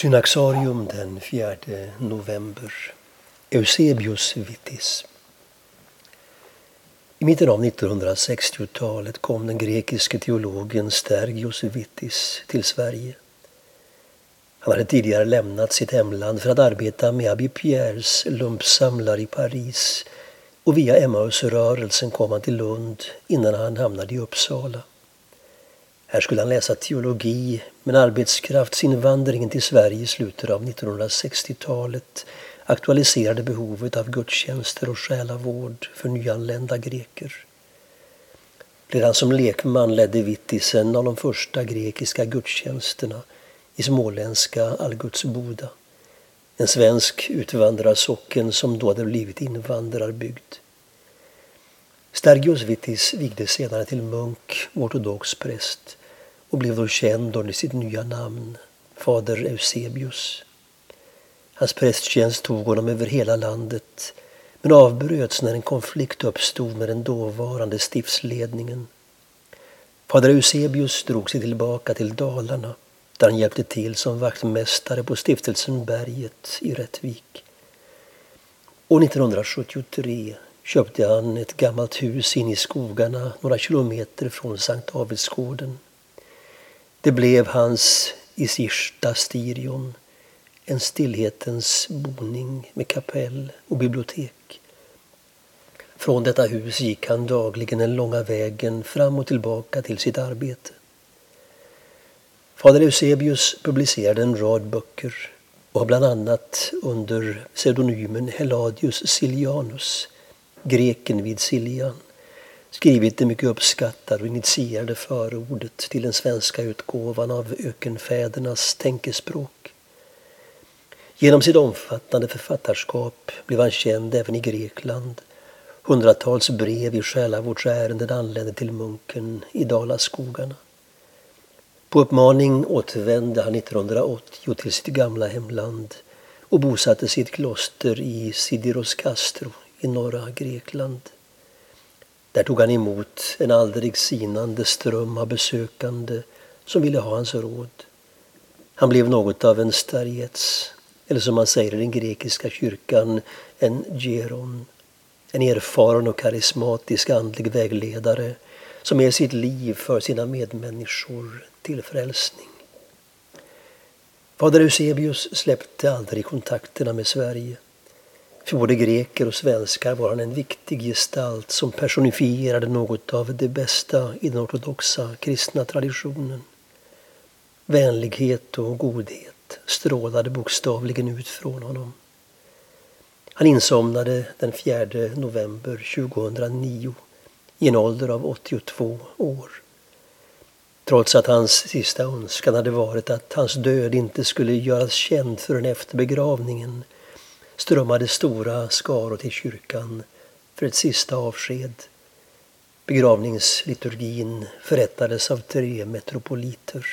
Synaxarium den 4 november. Eusebius Vitis. I mitten av 1960-talet kom den grekiske teologen Stergios Vitis till Sverige. Han hade tidigare lämnat sitt hemland för att arbeta med Abbé Pierres lumpsamlare i Paris och via Emmausrörelsen kom han till Lund innan han hamnade i Uppsala. Här skulle han läsa teologi, men arbetskraftsinvandringen till Sverige i slutet av 1960-talet aktualiserade behovet av gudstjänster och själavård för nyanlända greker. Redan som lekman ledde Wittis en av de första grekiska gudstjänsterna i småländska Algutsboda. En svensk utvandrarsocken som då hade blivit invandrarbygd. Stergios Wittis vigdes senare till munk ortodox präst och blev då känd under sitt nya namn, fader Eusebius. Hans prästtjänst tog honom över hela landet men avbröts när en konflikt uppstod med den dåvarande stiftsledningen. Fader Eusebius drog sig tillbaka till Dalarna där han hjälpte till som vaktmästare på stiftelsen Berget i Rättvik. År 1973 köpte han ett gammalt hus in i skogarna några kilometer från Sankt Davidsgården. Det blev hans Isista Stirion, en stillhetens boning med kapell och bibliotek. Från detta hus gick han dagligen den långa vägen fram och tillbaka till sitt arbete. Fader Eusebius publicerade en rad böcker och har bland annat under pseudonymen Heladius Silianus, greken vid Siljan, skrivit det mycket uppskattade och initierade förordet till den svenska utgåvan av Ökenfädernas tänkespråk. Genom sitt omfattande författarskap blev han känd även i Grekland. Hundratals brev i själavårdsärenden anlände till munken i Dalaskogarna. På uppmaning återvände han 1980 till sitt gamla hemland och bosatte sig i ett kloster i Sidiros Castro i norra Grekland. Där tog han emot en aldrig sinande ström av besökande som ville ha hans råd. Han blev något av en stariets, eller som man säger i den grekiska kyrkan, en geron. En erfaren och karismatisk andlig vägledare som ger sitt liv för sina medmänniskor till frälsning. Fader Eusebius släppte aldrig kontakterna med Sverige. För både greker och svenskar var han en viktig gestalt som personifierade något av det bästa i den ortodoxa kristna traditionen. Vänlighet och godhet strålade bokstavligen ut från honom. Han insomnade den 4 november 2009 i en ålder av 82 år. Trots att hans sista önskan hade varit att hans död inte skulle göras känd förrän efter begravningen strömmade stora skaror till kyrkan för ett sista avsked. Begravningsliturgin förrättades av tre metropoliter.